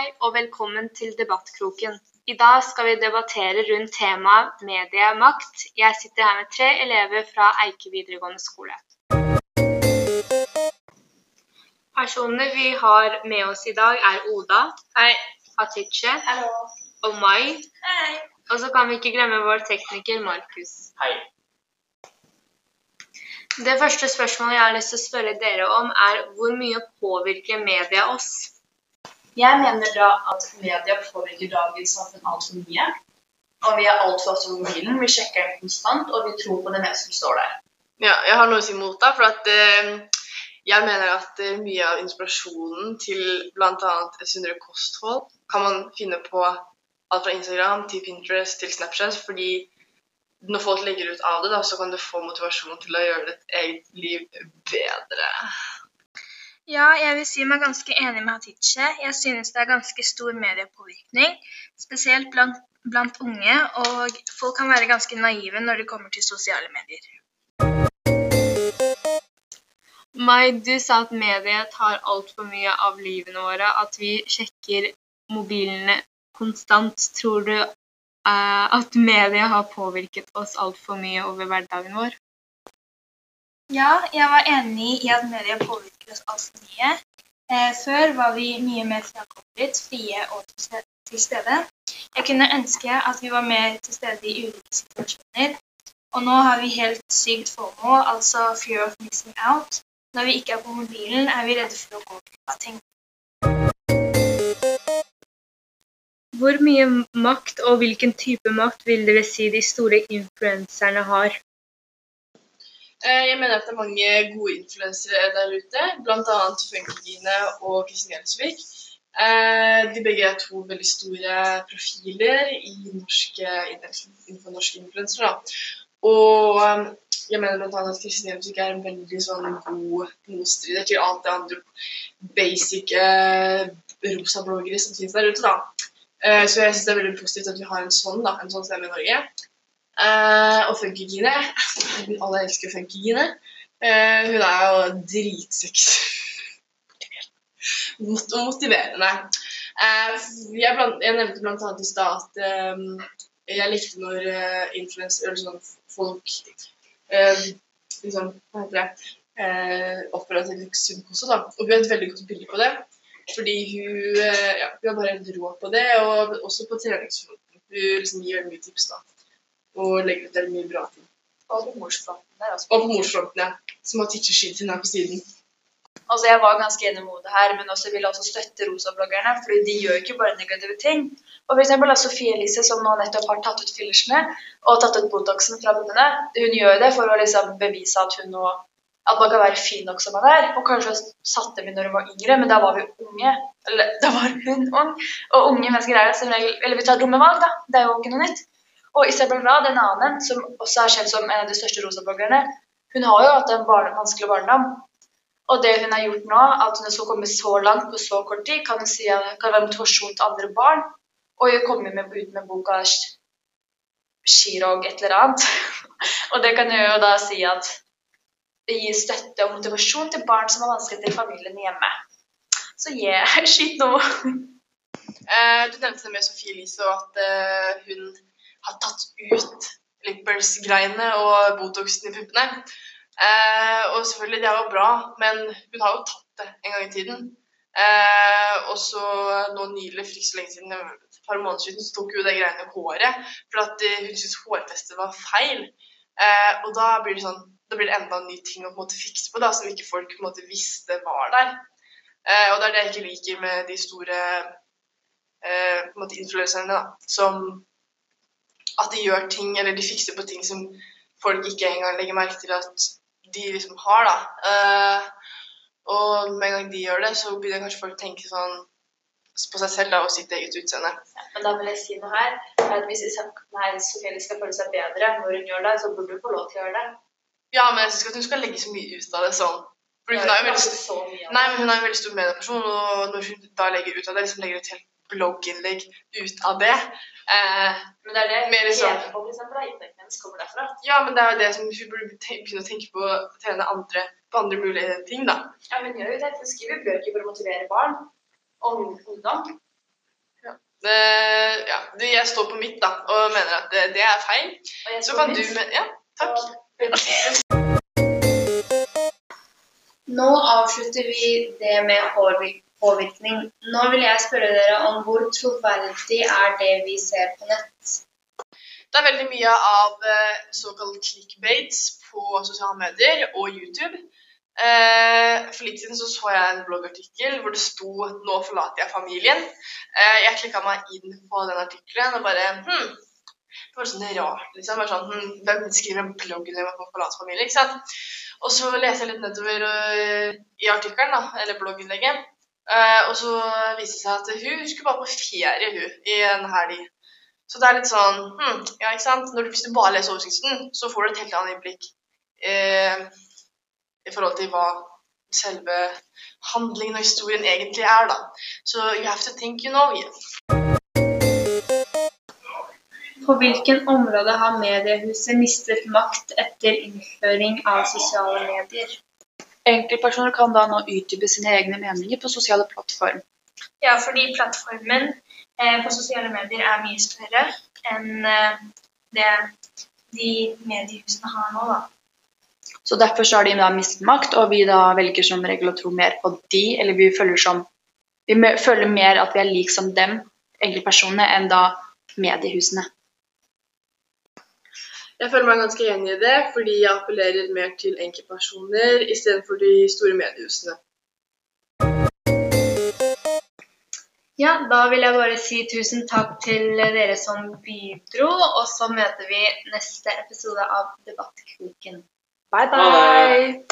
Hei og velkommen til Debattkroken. I dag skal vi debattere rundt temaet mediemakt. Jeg sitter her med tre elever fra Eike videregående skole. Personene vi har med oss i dag er Oda, Hei. Hatice Hallo. og Mai. Hei. Og så kan vi ikke glemme vår tekniker Markus. Hei. Det første spørsmålet jeg har lyst til å spørre dere om, er hvor mye påvirker media oss? Jeg mener da at media påvirker dagens samfunn altfor mye. Og vi er altfor ofte på mobilen, vi sjekker den konstant, og vi tror på det meste som står der. Ja, jeg har noe å si mot deg, for at eh, jeg mener at eh, mye av inspirasjonen til bl.a. et sunnere kosthold kan man finne på alt fra Instagram til Pinterest til Snapchat, fordi når folk legger ut av det, da, så kan du få motivasjon til å gjøre ditt eget liv bedre. Ja, jeg vil si meg ganske enig med Hatice. Jeg synes det er ganske stor mediepåvirkning, spesielt blant, blant unge, og folk kan være ganske naive når det kommer til sosiale medier. Mai, du sa at mediet tar altfor mye av livene våre, at vi sjekker mobilene konstant. Tror du uh, at mediet har påvirket oss altfor mye over hverdagen vår? Ja, jeg var enig i at media påvirker oss altfor mye. Eh, før var vi mye mer frakoblet, frie og til stede. Jeg kunne ønske at vi var mer til stede i ulike situasjoner. Og nå har vi helt sykt FOMO, altså fear of missing out. Når vi ikke er på mobilen, er vi redde for å gå glipp av ting. Hvor mye makt og hvilken type makt vil dere si de store influenserne har? Eh, jeg mener at det er mange gode influensere der ute, bl.a. Funkygine og Kristin Gjelsvik. Eh, de begge er to veldig store profiler i norske, innenfor norske influensere. Og eh, jeg mener bl.a. at Kristin Gjelsvik er en veldig sånn god motstrider til alt det andre basic eh, rosa bloggere som finnes der ute. da. Eh, så jeg syns det er veldig positivt at vi har en sånn da, en sånn stemme i Norge. Eh, og Funkygine Alle elsker Funkygine. Uh, hun er jo dritsexy. Og motiverende. Uh, jeg, blant, jeg nevnte annet i stad at eh, jeg likte når uh, influensere eller sånn folk uh, liksom, Hva heter det? Uh, oppfører seg da. Og hun er et veldig godt bilde på det. Fordi hun, ja, hun er bare helt rå på det, og også på treningsfronten. Hun liksom gir veldig mye tips da. Og legger ut veldig mye bra ting. Og på morsfronten der, altså. Og på morsfronten, ja. Som har teacher-siden sin her på siden. Altså, jeg var ganske enig med det her, men også vil også støtte rosabloggerne, For de gjør ikke bare negative ting. Og for eksempel Sofie Elise, som nå nettopp har tatt ut fillersene og tatt ut Botoxen fra munnene, hun gjør det for å liksom bevise at hun nå at man kan være fin nok som man er. Og kanskje satte vi når hun var yngre, men da var vi unge. Eller da var hun ung. Og unge mennesker er jo som regel Eller vi tar dumme valg, da. Det er jo ikke noe nytt. Og Isabel Rad, en annen, som også er kjent som en av de største rosabloggerne, hun har jo hatt en barn vanskelig barndom. Og det hun har gjort nå, at hun skal komme så langt på så kort tid, kan si at kan være motivasjon til andre barn. Og hun kommer med, ut med boka Chirog et eller annet. og det kan jo da si at det gir støtte og motivasjon til barn som har vanskeligheter i familien hjemme. Så yeah, skyt nå. Eh, du nevnte med Sofie Elise og at eh, hun har tatt ut lippers-greiene og Botoxen i puppene. Eh, og selvfølgelig, det er jo bra, men hun har jo tatt det en gang i tiden. Eh, og så nå nylig, for ikke så lenge siden, et par måneder siden, så tok hun det greiene i håret. For eh, hun syntes hårfestet var feil. Eh, og da blir det sånn da blir det enda en ny ting å på en måte fikse på, da, som ikke folk på en måte visste var der. Eh, og det er det jeg ikke liker med de store eh, på en måte influenserne, da, som at de gjør ting, eller de fikser på ting som folk ikke engang legger merke til at de liksom har, da. Eh, og med en gang de gjør det, så begynner kanskje folk å tenke sånn på seg selv da, og sitt eget utseende. Ja, Men da vil jeg si noe her. at Hvis nei, Sofie skal føle seg bedre når hun gjør det, så burde hun få lov til å gjøre det. Ja, men jeg syns ikke at hun skal legge så mye ut av det sånn. Fordi hun er jo veldig, så mye av nei, men hun er en veldig stor medieperson, og når hun da legger ut av det, liksom legger ut helt blogginnlegg ut av det eh, Men det er det Mer hun sånn- tjener på, for eksempel. da. Inntekten hennes kommer derfra. Ja, men det er jo det som hun burde begynne å tenke på, tjene andre, på andre mulige ting, da. Ja, men gjør jo det. Hun skriver bøker for å motivere barn og ungdom. Eh, ja, jeg står på mitt da, og mener at det, det er feil. Så kan mitt. du men Ja, takk. Nå avslutter vi det med påvirk- påvirkning. Nå vil jeg spørre dere om hvor troverdig er det vi ser på nett? Det er veldig mye av eh, såkalt clickbaits på sosiale medier og YouTube. Eh, for litt siden så, så jeg en bloggartikkel hvor det sto 'Nå forlater jeg familien'. Eh, jeg klikka meg inn på den artikkelen og bare hm, Det var sånn rart, liksom. Bare sånn, hm, Hvem skriver en blogg at man forlater familie? ikke sant? Og så leser jeg litt nedover i artikkelen, eller blogginnlegget. Eh, og så viste det seg at hun skulle bare på ferie hun, i en helg. Så det er litt sånn hm, ja, ikke sant? Du, Hvis du bare leser overskriften, så får du et helt annet innblikk eh, i forhold til hva selve handlingen og historien egentlig er. da. Så you have to think you know. Yeah. På hvilken område har mediehuset mistet makt etter innføring av sosiale medier? Enkeltpersoner kan da nå utdype sine egne meninger på sosiale plattform. Ja, fordi plattformen eh, på sosiale medier er mye større enn eh, det de mediehusene har nå, da. Så derfor så har de da mistet makt, og vi da velger som regel å tro mer på de, eller vi føler som Vi føler mer at vi er lik som dem, enkeltpersonene, enn da mediehusene. Jeg føler meg ganske enig i det, fordi jeg appellerer mer til enkeltpersoner istedenfor de store mediehusene. Ja, da vil jeg bare si tusen takk til dere som bidro, og så møter vi neste episode av Debattkroken. Bye, bye. bye!